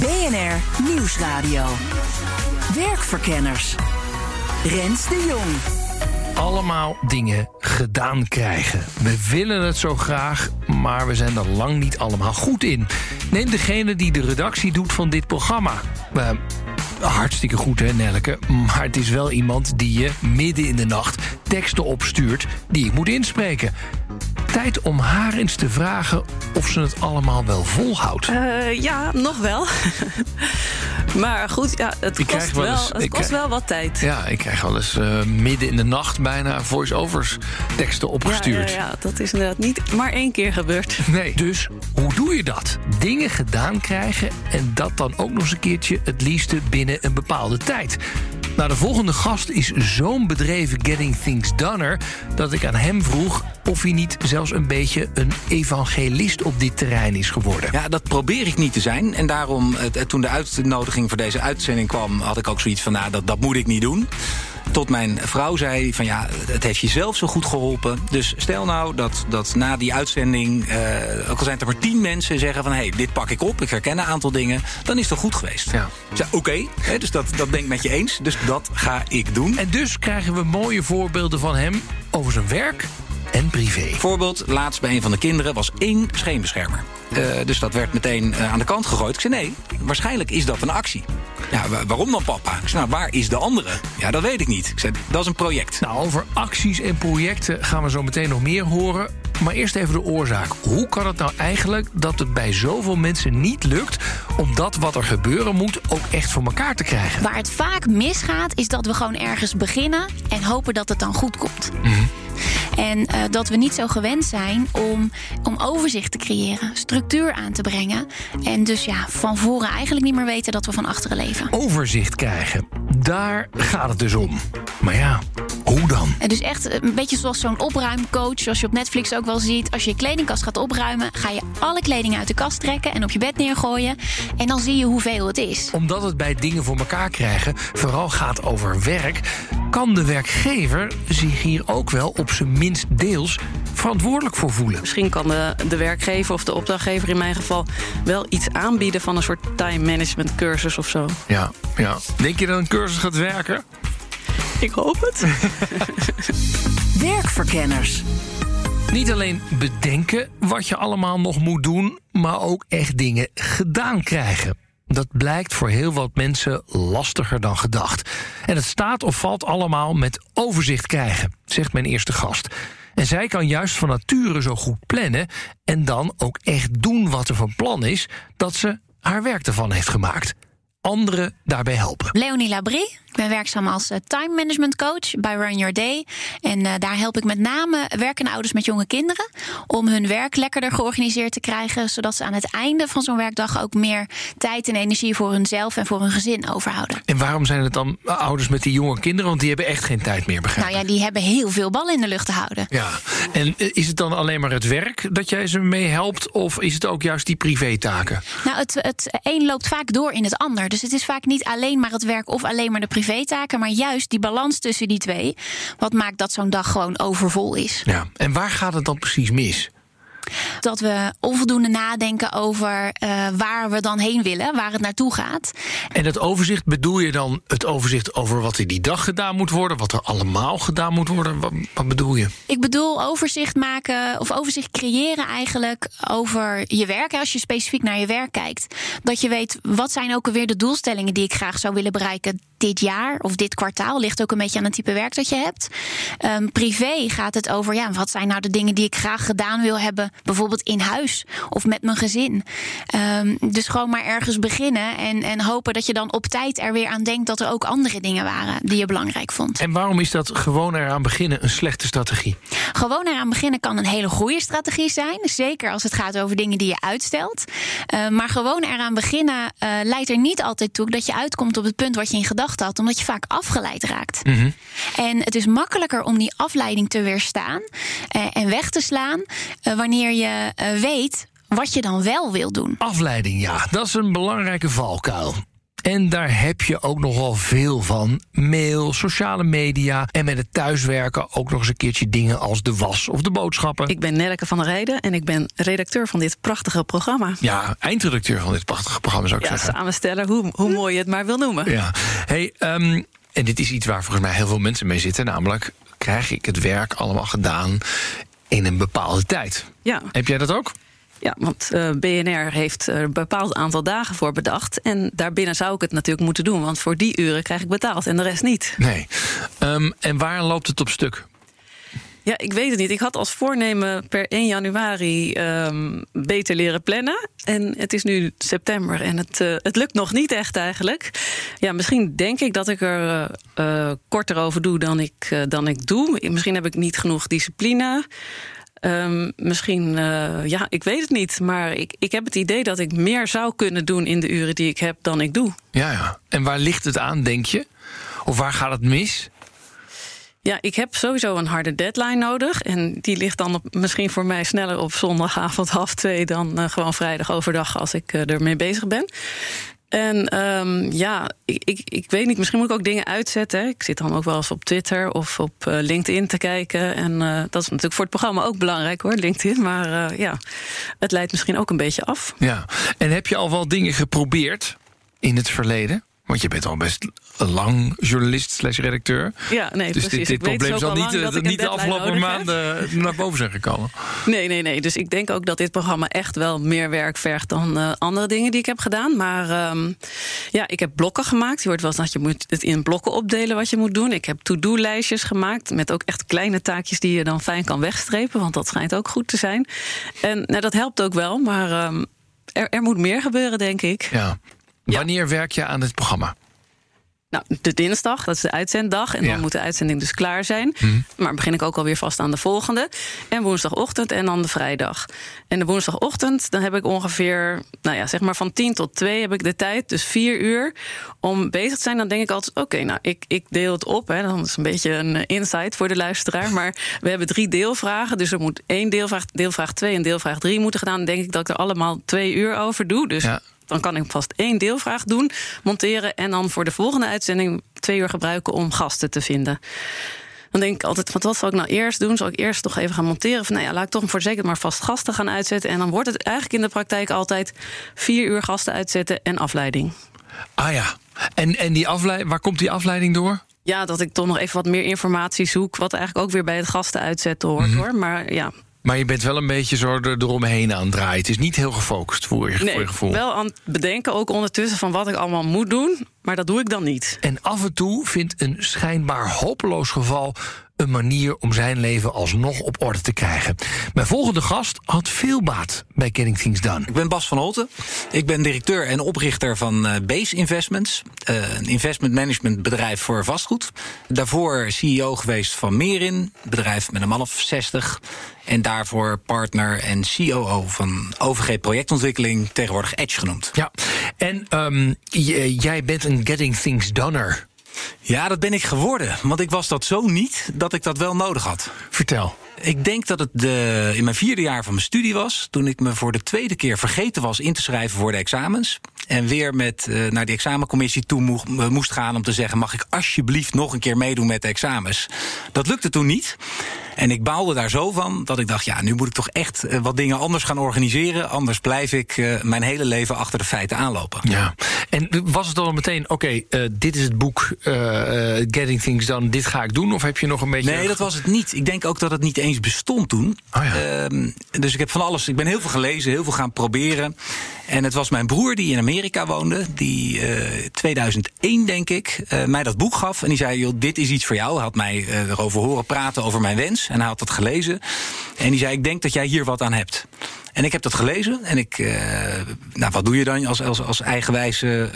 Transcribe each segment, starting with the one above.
BNR Nieuwsradio. Werkverkenners. Rens de Jong. allemaal dingen gedaan krijgen. We willen het zo graag, maar we zijn er lang niet allemaal goed in. Neem degene die de redactie doet van dit programma. Eh, hartstikke goed, hè, Nelke? Maar het is wel iemand die je midden in de nacht teksten opstuurt die ik moet inspreken. Tijd om haar eens te vragen of ze het allemaal wel volhoudt. Eh, ja, nog wel. maar goed, ja, het Ik kost, wel wel, eens- het kost krijg- wel wat tijd. Ja, ik krijg wel eens eh, midden in de nacht bijna voice-overs teksten Ja, opgestuurd. Ja, ja, dat is inderdaad niet maar één keer gebeurd. Nee. Dus hoe doe je dat? Dingen gedaan krijgen en dat dan ook nog eens een keertje het liefste binnen een bepaalde tijd. Nou, de volgende gast is zo'n bedreven Getting Things Doneer... dat ik aan hem vroeg of hij niet zelfs een beetje een evangelist op dit terrein is geworden. Ja, dat probeer ik niet te zijn. En daarom, eh, toen de uitnodiging voor deze uitzending kwam, had ik ook zoiets van: nou, dat, dat moet ik niet doen. Tot mijn vrouw zei van ja, het heeft je zelf zo goed geholpen. Dus stel nou dat, dat na die uitzending, eh, ook al zijn het er maar tien mensen, zeggen van hé, hey, dit pak ik op, ik herken een aantal dingen, dan is het goed geweest. Ja. Ik zei, Oké, dus dat, dat ben ik met je eens. Dus dat ga ik doen. En dus krijgen we mooie voorbeelden van hem over zijn werk en privé. Voorbeeld, laatst bij een van de kinderen was één scheenbeschermer. Eh, dus dat werd meteen eh, aan de kant gegooid. Ik zei nee, waarschijnlijk is dat een actie. Ja, wa- waarom dan papa? Ik zei, nou, waar is de andere? Ja, dat weet ik niet. Ik zei, dat is een project. Nou, over acties en projecten gaan we zo meteen nog meer horen. Maar eerst even de oorzaak. Hoe kan het nou eigenlijk dat het bij zoveel mensen niet lukt... om dat wat er gebeuren moet ook echt voor elkaar te krijgen? Waar het vaak misgaat, is dat we gewoon ergens beginnen en hopen dat het dan goed komt. En eh, dat we niet zo gewend zijn om, om overzicht te creëren, structuur aan te brengen. En dus ja, van voren eigenlijk niet meer weten dat we van achteren leven. Overzicht krijgen. Daar gaat het dus om. Maar ja, hoe dan? En dus echt een beetje zoals zo'n opruimcoach, zoals je op Netflix ook wel ziet. Als je je kledingkast gaat opruimen, ga je alle kleding uit de kast trekken en op je bed neergooien. En dan zie je hoeveel het is. Omdat het bij dingen voor elkaar krijgen vooral gaat over werk... kan de werkgever zich hier ook wel op zijn minst deels verantwoordelijk voor voelen. Misschien kan de, de werkgever of de opdrachtgever in mijn geval wel iets aanbieden van een soort time management cursus of zo. Ja, ja. Denk je dat een cursus gaat werken? Ik hoop het. Werkverkenners. Niet alleen bedenken wat je allemaal nog moet doen, maar ook echt dingen gedaan krijgen. Dat blijkt voor heel wat mensen lastiger dan gedacht. En het staat of valt allemaal met overzicht krijgen, zegt mijn eerste gast. En zij kan juist van nature zo goed plannen en dan ook echt doen wat er van plan is, dat ze haar werk ervan heeft gemaakt. Anderen daarbij helpen. Leonie Labrie. Ik ben werkzaam als eh, time management coach bij Run Your Day. En eh, daar help ik met name werkende ouders met jonge kinderen. Om hun werk lekkerder georganiseerd te krijgen. Zodat ze aan het einde van zo'n werkdag ook meer tijd en energie voor hunzelf en voor hun gezin overhouden. En waarom zijn het dan ouders met die jonge kinderen? Want die hebben echt geen tijd meer, begrijp Nou ja, die hebben heel veel ballen in de lucht te houden. Ja, en eh, is het dan alleen maar het werk dat jij ze mee helpt? Of is het ook juist die privétaken? Nou, het, het een loopt vaak door in het ander. Dus het is vaak niet alleen maar het werk of alleen maar de privétaken, maar juist die balans tussen die twee. Wat maakt dat zo'n dag gewoon overvol is. Ja, en waar gaat het dan precies mis? Dat we onvoldoende nadenken over eh, waar we dan heen willen, waar het naartoe gaat. En dat overzicht bedoel je dan het overzicht over wat er die dag gedaan moet worden, wat er allemaal gedaan moet worden? Wat, wat bedoel je? Ik bedoel overzicht maken of overzicht creëren eigenlijk over je werk. Als je specifiek naar je werk kijkt. Dat je weet wat zijn ook alweer de doelstellingen die ik graag zou willen bereiken dit jaar of dit kwartaal. Ligt ook een beetje aan het type werk dat je hebt. Um, privé gaat het over, ja, wat zijn nou de dingen die ik graag gedaan wil hebben, bijvoorbeeld in huis of met mijn gezin. Um, dus gewoon maar ergens beginnen en, en hopen dat je dan op tijd er weer aan denkt dat er ook andere dingen waren die je belangrijk vond. En waarom is dat gewoon eraan beginnen een slechte strategie? Gewoon eraan beginnen kan een hele goede strategie zijn. Zeker als het gaat over dingen die je uitstelt. Uh, maar gewoon eraan beginnen uh, leidt er niet altijd toe dat je uitkomt op het punt wat je in gedachten had, omdat je vaak afgeleid raakt. Mm -hmm. En het is makkelijker om die afleiding te weerstaan uh, en weg te slaan wanneer je weet wat je dan wel wil doen. Afleiding, ja, dat is een belangrijke valkuil. En daar heb je ook nogal veel van. Mail, sociale media en met het thuiswerken ook nog eens een keertje dingen als de was of de boodschappen. Ik ben Nelke van der Rijden en ik ben redacteur van dit prachtige programma. Ja, eindredacteur van dit prachtige programma zou ik ja, zeggen. Samensteller, hoe, hoe mooi je het maar wil noemen. Ja, hey, um, en dit is iets waar volgens mij heel veel mensen mee zitten, namelijk krijg ik het werk allemaal gedaan in een bepaalde tijd. Ja. Heb jij dat ook? Ja, want uh, BNR heeft er een bepaald aantal dagen voor bedacht. En daarbinnen zou ik het natuurlijk moeten doen. Want voor die uren krijg ik betaald en de rest niet. Nee. Um, en waar loopt het op stuk? Ja, ik weet het niet. Ik had als voornemen per 1 januari um, beter leren plannen. En het is nu september en het, uh, het lukt nog niet echt eigenlijk. Ja, misschien denk ik dat ik er uh, korter over doe dan ik, dan ik doe. Misschien heb ik niet genoeg discipline. Um, misschien, ja, ik weet het niet. Maar ik, ik heb het idee dat ik meer zou kunnen doen in de uren die ik heb dan ik doe. Ja, ja. En waar ligt het aan, denk je? Of waar gaat het mis? Ja, ik heb sowieso een harde deadline nodig. En die ligt dan op, misschien voor mij sneller op zondagavond half twee dan uh, gewoon vrijdag overdag als ik uh, ermee bezig ben. En um, ja, ik, ik, ik weet niet, misschien moet ik ook dingen uitzetten. Ik zit dan ook wel eens op Twitter of op uh, LinkedIn te kijken. En dat is natuurlijk voor het programma ook belangrijk hoor, LinkedIn. Maar ja, het leidt misschien ook een beetje af. Ja, en heb je al wel dingen geprobeerd in het verleden? Want je bent al best lang journalist slash redacteur. Ja, nee, dus precies. dit, dit probleem zal niet, uh, niet de afgelopen maanden heb. naar boven zijn gekomen. Nee, nee, nee. Dus ik denk ook dat dit programma echt wel meer werk vergt dan uh, andere dingen die ik heb gedaan. Maar um, ja, ik heb blokken gemaakt. Je hoort wel eens dat je moet het in blokken opdelen wat je moet doen. Ik heb to-do-lijstjes gemaakt met ook echt kleine taakjes die je dan fijn kan wegstrepen. Want dat schijnt ook goed te zijn. En nou, dat helpt ook wel, maar um, er, er moet meer gebeuren, denk ik. Ja. Wanneer werk je aan het programma? Nou, de dinsdag, dat is de uitzenddag. En ja. dan moet de uitzending dus klaar zijn. Mm. Maar begin ik ook alweer vast aan de volgende. En woensdagochtend en dan de vrijdag. En de woensdagochtend, dan heb ik ongeveer, nou ja, zeg maar van 10 tot 2 heb ik de tijd. Dus vier uur om bezig te zijn. Dan denk ik altijd, oké, okay, nou, ik, ik deel het op. Hè. Dat is een beetje een insight voor de luisteraar. Maar we hebben drie deelvragen. Dus er moet één deelvraag, deelvraag 2 en deelvraag 3 moeten gedaan. Dan denk ik dat ik er allemaal twee uur over doe. Dus ja dan kan ik vast één deelvraag doen, monteren en dan voor de volgende uitzending twee uur gebruiken om gasten te vinden. Dan denk ik altijd, wat, wat zal ik nou eerst doen? Zal ik eerst toch even gaan monteren? Van, nou ja, laat ik toch voor zeker maar vast gasten gaan uitzetten. En dan wordt het eigenlijk in de praktijk altijd vier uur gasten uitzetten en afleiding. Ah ja, en, en die afleiding, waar komt die afleiding door? Ja, dat ik toch nog even wat meer informatie zoek. Wat eigenlijk ook weer bij het gasten uitzetten hoort mm-hmm. hoor. Maar ja, maar je bent wel een beetje zo er, eromheen aan het draaien. Het is niet heel gefocust voor je, nee, voor je gevoel. wel aan het bedenken ook ondertussen van wat ik allemaal moet doen. Maar dat doe ik dan niet. En af en toe vindt een schijnbaar hopeloos geval een manier om zijn leven alsnog op orde te krijgen. Mijn volgende gast had veel baat bij Getting Things Done. Ik ben Bas van Holten. Ik ben directeur en oprichter van uh, Base Investments. Uh, een investment management bedrijf voor vastgoed. Daarvoor CEO geweest van Merin, bedrijf met een man of 60. En daarvoor partner en COO van OVG Projectontwikkeling, tegenwoordig Edge genoemd. Ja, en um, jij bent een Getting Things Doneer. Ja, dat ben ik geworden. Want ik was dat zo niet dat ik dat wel nodig had. Vertel. Ik denk dat het de, in mijn vierde jaar van mijn studie was. Toen ik me voor de tweede keer vergeten was in te schrijven voor de examens. En weer met, uh, naar de examencommissie toe moest, uh, moest gaan om te zeggen: mag ik alsjeblieft nog een keer meedoen met de examens? Dat lukte toen niet. En ik baalde daar zo van dat ik dacht, ja, nu moet ik toch echt eh, wat dingen anders gaan organiseren. Anders blijf ik uh, mijn hele leven achter de feiten aanlopen. Ja. En was het dan meteen, oké, okay, dit is het boek Getting Things Done, dit ga ik doen? Of heb je nog een beetje... Nee, dat was het niet. Ik denk ook dat het niet eens bestond toen. Oh ja. dus ik heb van alles, ik ben heel veel gelezen, heel veel gaan proberen. En het was mijn broer die in Amerika woonde, die 2001 denk ik, mij dat boek gaf. En die zei, joh, dit is iets voor jou. Hij had mij erover horen praten, over mijn wens. En hij had dat gelezen. En die zei: Ik denk dat jij hier wat aan hebt. En ik heb dat gelezen. En ik, uh, nou, wat doe je dan als, als, als eigenwijze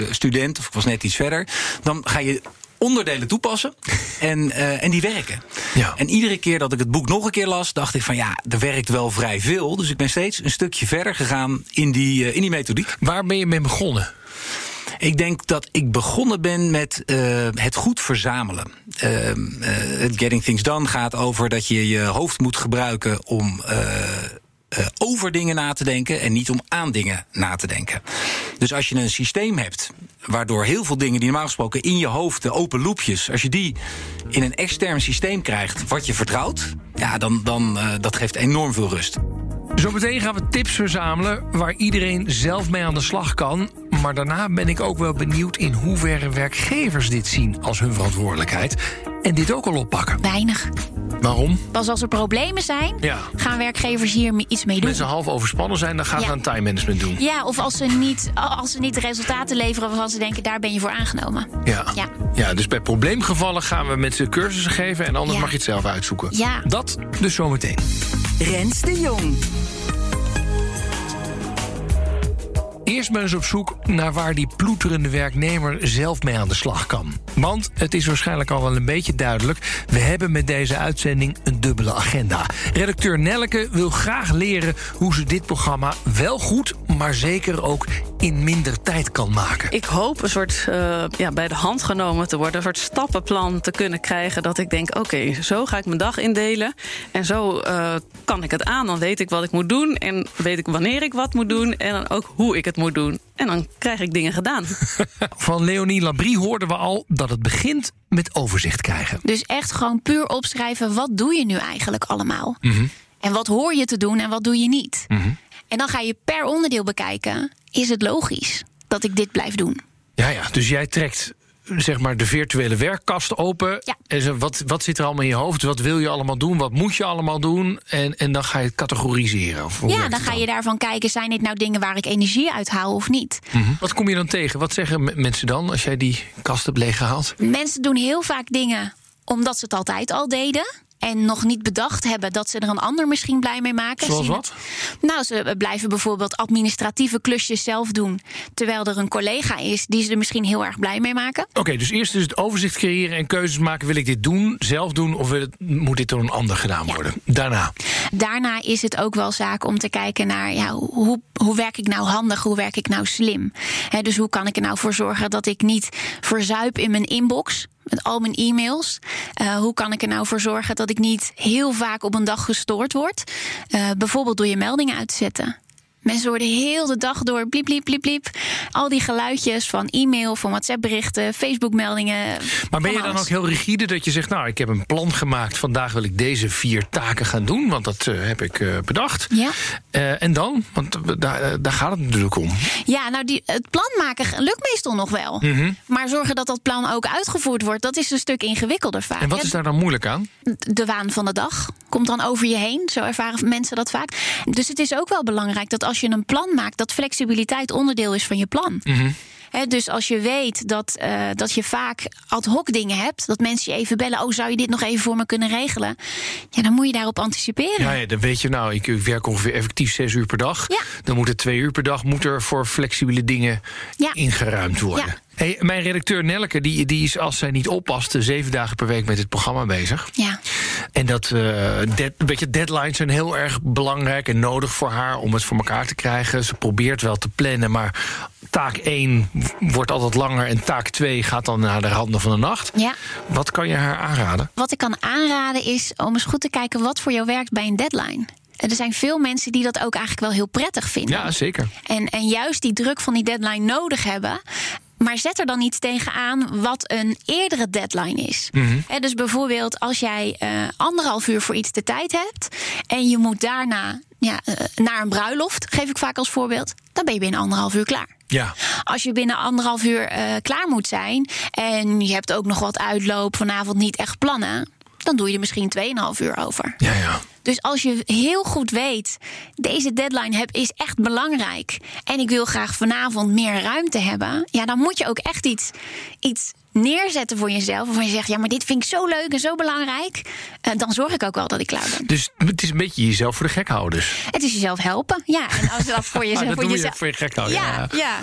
uh, student? Of ik was net iets verder. Dan ga je onderdelen toepassen en, uh, en die werken. Ja. En iedere keer dat ik het boek nog een keer las, dacht ik van ja, er werkt wel vrij veel. Dus ik ben steeds een stukje verder gegaan in die, in die methodiek. Waar ben je mee begonnen? Ik denk dat ik begonnen ben met uh, het goed verzamelen. Uh, uh, Getting Things Done gaat over dat je je hoofd moet gebruiken om. Uh, over dingen na te denken en niet om aan dingen na te denken. Dus als je een systeem hebt waardoor heel veel dingen die normaal gesproken in je hoofd, de open loopjes, als je die in een extern systeem krijgt wat je vertrouwt, ja, dan, dan uh, dat geeft enorm veel rust. Zometeen gaan we tips verzamelen waar iedereen zelf mee aan de slag kan. Maar daarna ben ik ook wel benieuwd in hoeverre werkgevers dit zien als hun verantwoordelijkheid. En dit ook al oppakken. Weinig. Waarom? Pas als er problemen zijn, ja. gaan werkgevers hier iets mee doen. Als ze half overspannen zijn, dan gaan Ja. ze aan time management doen. Ja, of als ze, niet, als ze niet de resultaten leveren waarvan ze denken, daar ben je voor aangenomen. Ja. Ja. ja, dus bij probleemgevallen gaan we mensen cursussen geven en anders Ja. mag je het zelf uitzoeken. Ja. Dat dus zometeen. Rens de Jong. Eerst maar eens op zoek naar waar die ploeterende werknemer zelf mee aan de slag kan. Want het is waarschijnlijk al wel een beetje duidelijk. We hebben met deze uitzending een dubbele agenda. Redacteur Nelleke wil graag leren hoe ze dit programma wel goed, maar zeker ook in minder tijd kan maken. Ik hoop een soort uh, ja, bij de hand genomen te worden, een soort stappenplan te kunnen krijgen. Dat ik denk: oké, zo ga ik mijn dag indelen. En zo uh, kan ik het aan. Dan weet ik wat ik moet doen. En weet ik wanneer ik wat moet doen. En dan ook hoe ik het moet doen. En dan krijg ik dingen gedaan. Van Leonie Labrie hoorden we al dat het begint met overzicht krijgen. Dus echt gewoon puur opschrijven, wat doe je nu eigenlijk allemaal? Mhm. En wat hoor je te doen en wat doe je niet? Mhm. En dan ga je per onderdeel bekijken, is het logisch dat ik dit blijf doen? Ja, ja, dus jij trekt zeg maar de virtuele werkkast open. Ja. En zo, wat, wat zit er allemaal in je hoofd? Wat wil je allemaal doen? Wat moet je allemaal doen? En, en dan ga je het categoriseren. Of Ja, dan ga je daarvan kijken, zijn dit nou dingen waar ik energie uit haal of niet? Mhm. Wat kom je dan tegen? Wat zeggen me- mensen dan als jij die kast hebt leeggehaald? Mensen doen heel vaak dingen omdat ze het altijd al deden. En nog niet bedacht hebben dat ze er een ander misschien blij mee maken. Zoals wat? Nou, ze blijven bijvoorbeeld administratieve klusjes zelf doen. Terwijl er een collega is die ze er misschien heel erg blij mee maken. Oké, dus eerst is het overzicht creëren en keuzes maken. Wil ik dit doen, zelf doen of wil het, moet dit door een ander gedaan Ja. worden? Daarna. Daarna is het ook wel zaak om te kijken naar ja, hoe, hoe werk ik nou handig, hoe werk ik nou slim. Dus hoe kan ik er nou voor zorgen dat ik niet verzuip in mijn inbox met al mijn e-mails? Eh, hoe kan ik er nou voor zorgen dat ik niet heel vaak op een dag gestoord word? Eh, bijvoorbeeld door je meldingen uit te zetten. Mensen worden heel de dag door bliep, bliep, bliep, bliep. Al die geluidjes van e-mail, van WhatsApp-berichten, Facebook-meldingen. Maar ben je dan ook heel rigide dat je zegt... nou, ik heb een plan gemaakt, vandaag wil ik deze vier taken gaan doen... want dat eh, heb ik eh, bedacht. Ja. Eh, en dan? Want daar, daar gaat het natuurlijk om. Ja, nou, die, het plan maken lukt meestal nog wel. Mhm. Maar zorgen dat dat plan ook uitgevoerd wordt, dat is een stuk ingewikkelder vaak. En wat is daar dan moeilijk aan? De waan van de dag komt dan over je heen. Zo ervaren mensen dat vaak. Dus het is ook wel belangrijk dat als je een plan maakt, dat flexibiliteit onderdeel is van je plan. Hè, dus als je weet dat, eh, dat je vaak ad hoc dingen hebt, dat mensen je even bellen: Oh, zou je dit nog even voor me kunnen regelen? Ja, dan moet je daarop anticiperen. Ja, ja, dan weet je, nou, ik, ik werk ongeveer effectief zes uur per dag. Ja. Dan moet er twee uur per dag moet er voor flexibele dingen Ja. ingeruimd worden. Ja. Hey, mijn redacteur Nelleke, die, die is als zij niet oppast... zeven dagen per week met dit programma bezig. Ja. En dat, eh dead, weet je, deadlines zijn heel erg belangrijk en nodig voor haar... om het voor elkaar te krijgen. Ze probeert wel te plannen, maar taak 1 wordt altijd langer... en taak 2 gaat dan naar de randen van de nacht. Ja. Wat kan je haar aanraden? Wat ik kan aanraden is om eens goed te kijken wat voor jou werkt bij een deadline. Er zijn veel mensen die dat ook eigenlijk wel heel prettig vinden. Ja, zeker. En, en juist die druk van die deadline nodig hebben. Maar zet er dan iets tegenaan wat een eerdere deadline is. Hè, dus bijvoorbeeld als jij eh, anderhalf uur voor iets de tijd hebt en je moet daarna ja, eh, naar een bruiloft, geef ik vaak als voorbeeld, dan ben je binnen anderhalf uur klaar. Ja. Als je binnen anderhalf uur eh, klaar moet zijn en je hebt ook nog wat uitloop vanavond niet echt plannen, dan doe je er misschien 2,5 uur over. Ja, ja. Dus als je heel goed weet, deze deadline heb, is echt belangrijk. En ik wil graag vanavond meer ruimte hebben. Ja, dan moet je ook echt iets, iets neerzetten voor jezelf. Waarvan je zegt, ja, maar dit vind ik zo leuk en zo belangrijk. Eh, dan zorg ik ook wel dat ik klaar ben. Dus het is een beetje jezelf voor de gek houden. Dus. Het is jezelf helpen. Ja, en als dat voor Ah, jezelf... dat voor doe je jezelf voor je gek houden. ja, Ja, ja.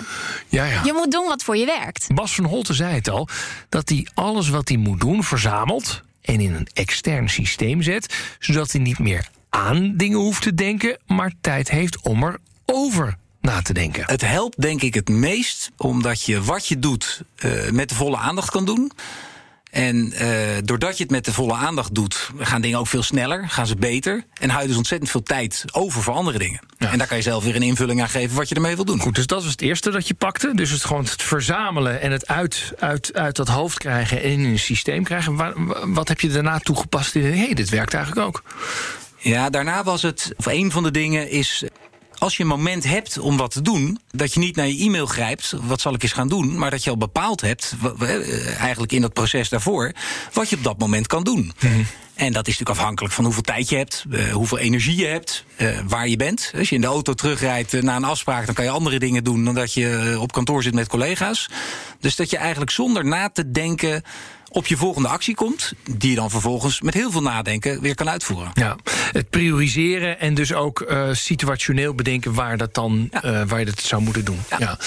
ja. ja. Je moet doen wat voor je werkt. Bas van Holten zei het al, dat hij alles wat hij moet doen verzamelt en in een extern systeem zet, zodat hij niet meer aan dingen hoeft te denken, maar tijd heeft om er over na te denken. Het helpt denk ik het meest omdat je wat je doet eh, met de volle aandacht kan doen. En eh, doordat je het met de volle aandacht doet, gaan dingen ook veel sneller, gaan ze beter. En hou je dus ontzettend veel tijd over voor andere dingen. Ja. En daar kan je zelf weer een invulling aan geven wat je ermee wil doen. Goed, dus dat was het eerste dat je pakte. Dus het gewoon het verzamelen en het uit, uit, uit dat hoofd krijgen en in een systeem krijgen. Wa- wa- Wat heb je daarna toegepast? Hé, hey, dit werkt eigenlijk ook. Ja, daarna was het, of een van de dingen is. Als je een moment hebt om wat te doen, dat je niet naar je e-mail grijpt, wat zal ik eens gaan doen, maar dat je al bepaald hebt, eh, eigenlijk in dat proces daarvoor, wat je op dat moment kan doen. En dat is natuurlijk afhankelijk van hoeveel tijd je hebt, eh, hoeveel energie je hebt, eh, waar je bent. Als je in de auto terugrijdt na een afspraak, dan kan je andere dingen doen dan dat je op kantoor zit met collega's. Dus dat je eigenlijk zonder na te denken op je volgende actie komt, die je dan vervolgens met heel veel nadenken weer kan uitvoeren. Ja, het prioriseren en dus ook eh, situationeel bedenken waar, dat dan, eh, waar je dat zou moeten doen. Ja.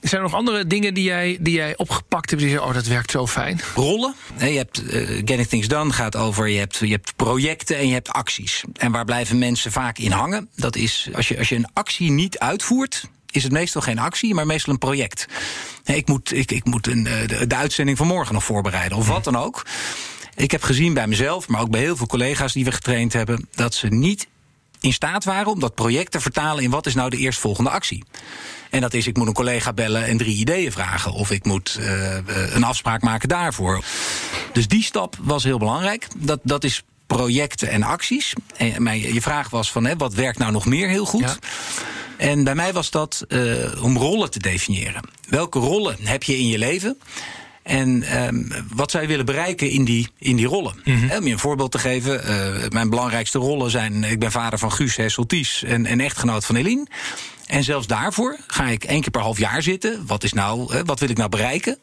Er zijn nog andere dingen die jij, die jij opgepakt hebt. Die je oh, dat werkt zo fijn. rollen. Hè, Je hebt eh, Getting Things Done gaat over je hebt, je hebt projecten en je hebt acties. En waar blijven mensen vaak in hangen? Dat is als je, als je een actie niet uitvoert. Is het meestal geen actie, maar meestal een project. Ik moet, ik, ik moet een, eh, de, de uitzending van morgen nog voorbereiden, of wat dan ook. Ik heb gezien bij mezelf, maar ook bij heel veel collega's die we getraind hebben, dat ze niet in staat waren om dat project te vertalen in wat is nou de eerstvolgende actie. En dat is, ik moet een collega bellen en drie ideeën vragen. Of ik moet eh, eh, een afspraak maken daarvoor. Dus die stap was heel belangrijk. Dat, dat is projecten en acties. En mijn, je vraag was van, hè, wat werkt nou nog meer heel goed? Ja. En bij mij was dat eh, om rollen te definiëren. Welke rollen heb je in je leven? En ehm, wat zij willen bereiken in die, in die rollen. Hè, Om je een voorbeeld te geven. eh, mijn belangrijkste rollen zijn... ik ben vader van Guus Hesselties en, en echtgenoot van Eline. En zelfs daarvoor ga ik één keer per half jaar zitten. Wat, is nou, wat wil ik nou bereiken?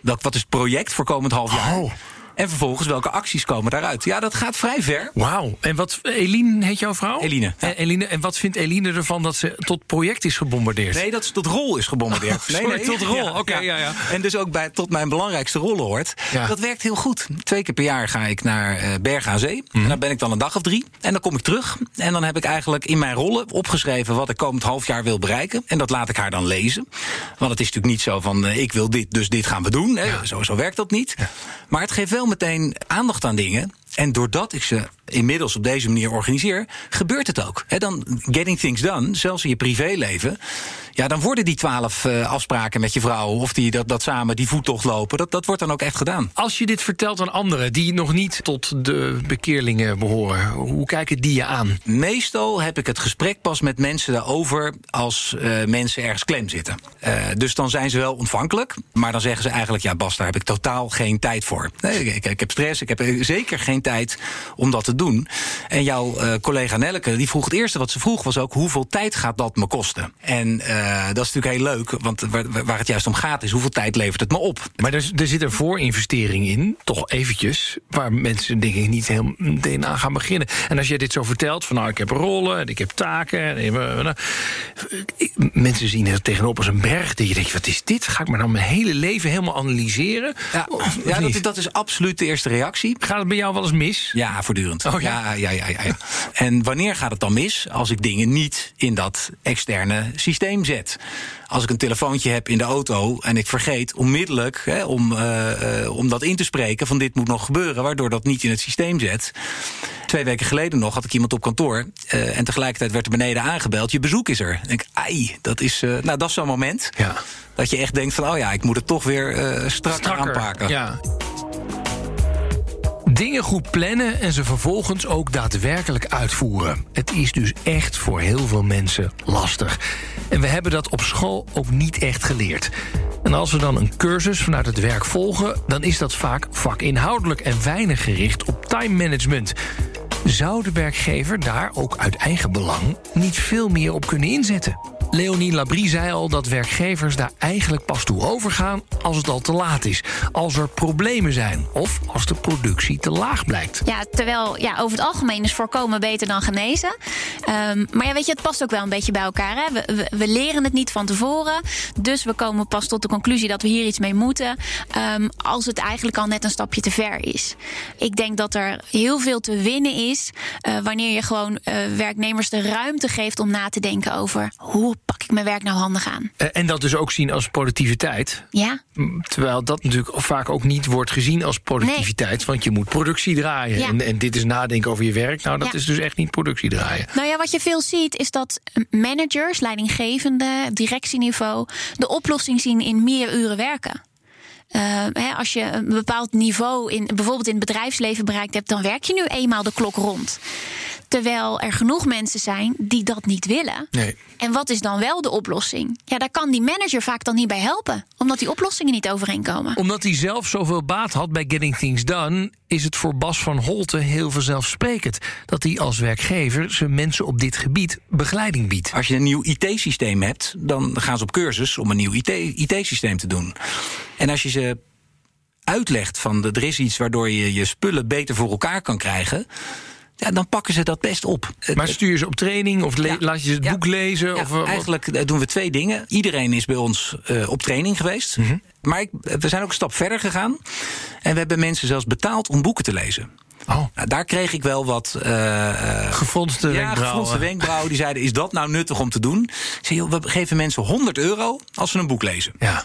Welk, wat is het project voor komend half jaar? Oh. En vervolgens welke acties komen daaruit? Ja, dat gaat vrij ver. Wauw. En wat, Eline heet jouw vrouw? Eline, ja. En, Eline, en wat vindt Eline ervan dat ze tot project is gebombardeerd? Nee, dat ze tot rol is gebombardeerd. Oh, sorry, tot rol. Oké, ja, ja. En dus ook bij, tot mijn belangrijkste rollen hoort. Dat werkt heel goed. Twee keer per jaar ga ik naar eh, Bergen aan Zee. Mhm. En dan ben ik dan een dag of drie. En dan kom ik terug. En dan heb ik eigenlijk in mijn rollen opgeschreven... wat ik komend half jaar wil bereiken. En dat laat ik haar dan lezen. Want het is natuurlijk niet zo van... eh, ik wil dit, dus dit gaan we doen. Hè. Zo, zo werkt dat niet. Maar het geeft wel meteen aandacht aan dingen... En doordat ik ze inmiddels op deze manier organiseer, gebeurt het ook. He, dan getting things done, zelfs in je privéleven. Ja, dan worden die twaalf eh, afspraken met je vrouw of die, dat, dat samen die voettocht lopen, dat, dat wordt dan ook echt gedaan. Als je dit vertelt aan anderen die nog niet tot de bekeerlingen behoren, hoe kijken die je aan? Meestal heb ik het gesprek pas met mensen daarover als eh, mensen ergens klem zitten. Eh, dus dan zijn ze wel ontvankelijk, maar dan zeggen ze eigenlijk: ja, Bas, daar heb ik totaal geen tijd voor. Nee, ik, ik heb stress, ik heb zeker geen tijd om dat te doen. En jouw eh, collega Nelleke, die vroeg het eerste wat ze vroeg was ook: hoeveel tijd gaat dat me kosten? En eh, dat is natuurlijk heel leuk, want waar, waar het juist om gaat is hoeveel tijd levert het me op? Maar er, er zit een voorinvestering in, toch eventjes, waar mensen denk ik niet heel meteen aan gaan beginnen. En als jij dit zo vertelt, van nou ik heb rollen en ik heb taken. En, eh, nou, ik- mensen zien het tegenop als een berg. Dat je denkt, wat is dit? Ga ik maar nou mijn hele leven helemaal analyseren? Ja, dat, dat is absoluut de eerste reactie. Gaat het bij jou wel eens mis? Ja, voortdurend. Oh, ja? ja? Ja, ja. En wanneer gaat het dan mis? Als ik dingen niet in dat externe systeem zet. Als ik een telefoontje heb in de auto en ik vergeet onmiddellijk hè, om, eh, eh, om dat in te spreken van dit moet nog gebeuren, waardoor dat niet in het systeem zet. Twee weken geleden nog had ik iemand op kantoor eh, en tegelijkertijd werd er beneden aangebeld: je bezoek is er. En ik denk, ai, dat is, nou, dat is zo'n moment Ja. dat je echt denkt van, oh ja, ik moet het toch weer strakker, aanpakken. Ja. Dingen goed plannen en ze vervolgens ook daadwerkelijk uitvoeren. Het is dus echt voor heel veel mensen lastig. En we hebben dat op school ook niet echt geleerd. En als we dan een cursus vanuit het werk volgen, dan is dat vaak vakinhoudelijk en weinig gericht op time management. Zou de werkgever daar ook uit eigen belang niet veel meer op kunnen inzetten? Leonie Labrie zei al dat werkgevers daar eigenlijk pas toe overgaan als het al te laat is. Als er problemen zijn of als de productie te laag blijkt. Ja, terwijl ja, over het algemeen is voorkomen beter dan genezen. Ehm, maar ja, weet je, het past ook wel een beetje bij elkaar. Hè? We, we, leren het niet van tevoren. Dus we komen pas tot de conclusie dat we hier iets mee moeten. ehm, als het eigenlijk al net een stapje te ver is. Ik denk dat er heel veel te winnen is. eh, wanneer je gewoon eh, werknemers de ruimte geeft om na te denken over hoe pak ik mijn werk nou handig aan. Eh, En dat dus ook zien als productiviteit. Ja, Terwijl dat natuurlijk vaak ook niet wordt gezien als productiviteit. Want je moet productie draaien. Ja. En, en dit is nadenken over je werk. Nou, dat Ja. is dus echt niet productie draaien. Nou ja, wat je veel ziet is dat managers, leidinggevenden, directieniveau de oplossing zien in meer uren werken. Eh, hè, als je een bepaald niveau in, bijvoorbeeld in het bedrijfsleven bereikt hebt, dan werk je nu eenmaal de klok rond. Terwijl er genoeg mensen zijn die dat niet willen. Nee. En wat is dan wel de oplossing? Ja, daar kan die manager vaak dan niet bij helpen, omdat die oplossingen niet overeenkomen. Omdat hij zelf zoveel baat had bij Getting Things Done... is het voor Bas van Holte heel vanzelfsprekend... dat hij als werkgever zijn mensen op dit gebied begeleiding biedt. Als je een nieuw IT-systeem hebt, dan gaan ze op cursus om een nieuw IT-systeem te doen. En als je ze uitlegt van de- er is iets waardoor je je spullen beter voor elkaar kan krijgen. Ja, dan pakken ze dat best op. Maar stuur je ze op training of Ja. laat je ze het Ja. boek lezen? Ja, of, eh, eigenlijk eh, doen we twee dingen. Iedereen is bij ons eh, op training geweest. Mhm. Maar ik, we zijn ook een stap verder gegaan. En we hebben mensen zelfs betaald om boeken te lezen. Oh, Nou, daar kreeg ik wel wat. eh, eh, gefronste ja, wenkbrauwen. gefronste wenkbrauwen. Die zeiden: Is dat nou nuttig om te doen? Ik zei: joh, We geven mensen 100 euro als ze een boek lezen. Ja.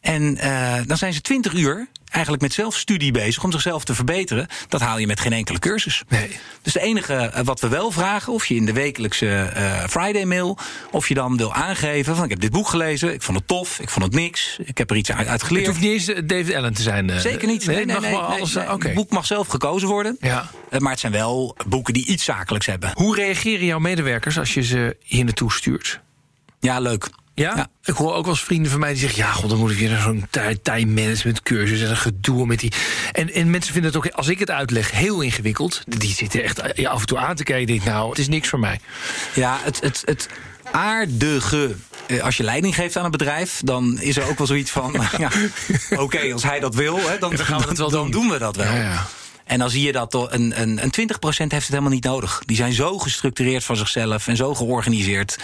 En eh, dan zijn ze 20 uur eigenlijk met zelfstudie bezig om zichzelf te verbeteren. Dat haal je met geen enkele cursus. Nee. Dus het enige eh, wat we wel vragen, of je in de wekelijkse eh, Friday mail, of je dan wil aangeven van ik heb dit boek gelezen, ik vond het tof, ik vond het niks, ik heb er iets uit, uit Het geleerd. hoeft niet eens David Allen te zijn. Zeker niet. Nee, Nee, nee, alles. Het boek mag zelf gekozen worden. Ja. Maar het zijn wel boeken die iets zakelijks hebben. Hoe reageren jouw medewerkers als je ze hier naartoe stuurt? Ja, leuk. Ja? Ja. Ik hoor ook wel eens vrienden van mij die zeggen... ja, god, dan moet ik weer naar zo'n ti- time management cursus... en een gedoe met die... En, en mensen vinden het ook, als ik het uitleg, heel ingewikkeld. Die zitten echt eh, af en toe aan te kijken. Denk, nou, het is niks voor mij. Ja, het, het, het aardige. eh, Als je leiding geeft aan een bedrijf, dan is er ook wel zoiets van. ja, Oké, als hij dat wil, hè, dan, Dan gaan we dat wel dan doen. doen we dat wel. Ja, ja. En dan zie je dat een, een, een 20% heeft het helemaal niet nodig. Die zijn zo gestructureerd van zichzelf en zo georganiseerd.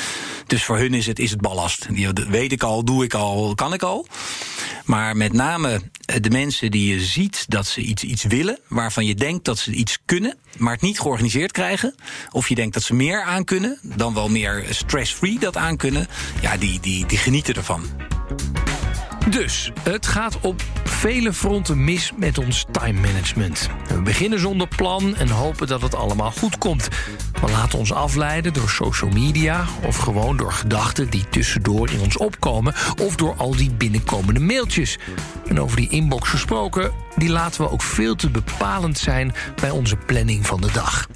Dus voor hun is het, is het ballast. Dat weet ik al, doe ik al, kan ik al. Maar met name eh, de mensen die je ziet dat ze iets, iets willen, waarvan je denkt dat ze iets kunnen, maar het niet georganiseerd krijgen. Of je denkt dat ze meer aan kunnen, dan wel meer stress-free dat aan kunnen. Ja, die, die, die genieten ervan. Dus het gaat op vele fronten mis met ons time management. We beginnen zonder plan en hopen dat het allemaal goed komt. We laten ons afleiden door social media of gewoon door gedachten die tussendoor in ons opkomen of door al die binnenkomende mailtjes. En over die inbox gesproken, die laten we ook veel te bepalend zijn bij onze planning van de dag.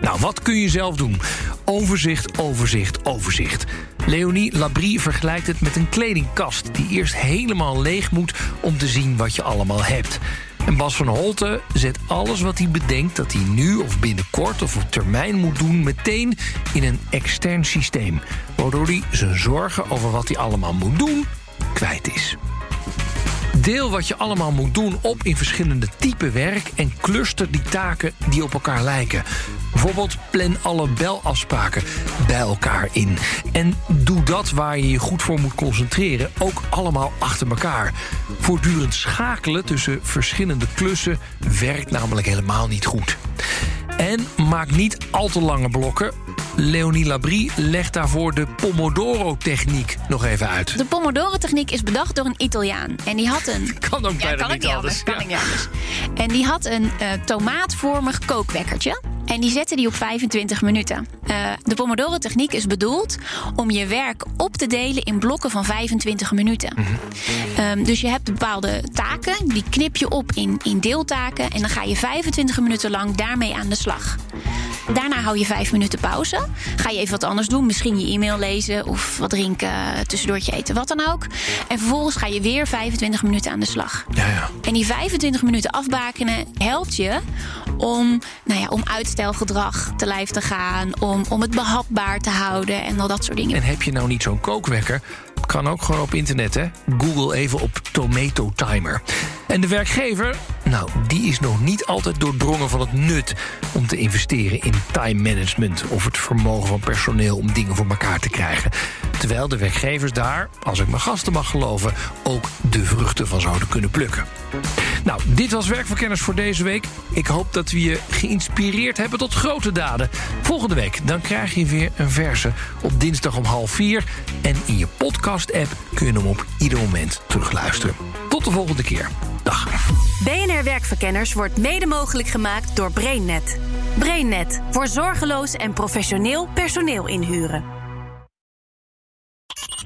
Nou, wat kun je zelf doen? Overzicht, overzicht, overzicht. Leonie Labrie vergelijkt het met een kledingkast die eerst helemaal leeg moet om te zien wat je allemaal hebt. En Bas van Holte zet alles wat hij bedenkt dat hij nu of binnenkort of op termijn moet doen, meteen in een extern systeem. Waardoor hij zijn zorgen over wat hij allemaal moet doen kwijt is. Deel wat je allemaal moet doen op in verschillende type werk en cluster die taken die op elkaar lijken. Bijvoorbeeld plan alle belafspraken bij elkaar in. En doe dat waar je je goed voor moet concentreren ook allemaal achter elkaar. Voortdurend schakelen tussen verschillende klussen werkt namelijk helemaal niet goed. En maak niet al te lange blokken. Leonie Labrie legt daarvoor de Pomodoro-techniek nog even uit. De Pomodoro-techniek is bedacht door een Italiaan. En die had een. Kan ook bijna kan niet niet anders. Kan niet anders. En die had een eh, tomaatvormig kookwekkertje. En die zette die op 25 minuten. Eh, de Pomodoro-techniek is bedoeld om je werk op te delen in blokken van 25 minuten. Ehm, dus je hebt bepaalde taken, die knip je op in, in deeltaken. En dan ga je 25 minuten lang daarmee aan de slag. Daarna hou je vijf minuten pauze. Ga je even wat anders doen. Misschien je e-mail lezen of wat drinken, tussendoortje eten, wat dan ook. En vervolgens ga je weer 25 minuten aan de slag. Ja, ja. En die 25 minuten afbakenen helpt je om, nou ja, om uitstelgedrag te lijf te gaan. Om, om het behapbaar te houden en al dat soort dingen. En heb je nou niet zo'n kookwekker? Kan ook gewoon op internet, hè? Google even op Tomato Timer. En de werkgever, nou, die is nog niet altijd doordrongen van het nut om te investeren in time management of het vermogen van personeel om dingen voor elkaar te krijgen. Terwijl de werkgevers daar, als ik mijn gasten mag geloven, ook de vruchten van zouden kunnen plukken. Nou, dit was Werkverkenners voor deze week. Ik hoop dat we je geïnspireerd hebben tot grote daden. Volgende week dan krijg je weer een verse op dinsdag om half vier. En in je podcast-app kun je hem op ieder moment terugluisteren. Tot de volgende keer. Dag. BNR Werkverkenners wordt mede mogelijk gemaakt door BrainNet. BrainNet voor zorgeloos en professioneel personeel inhuren.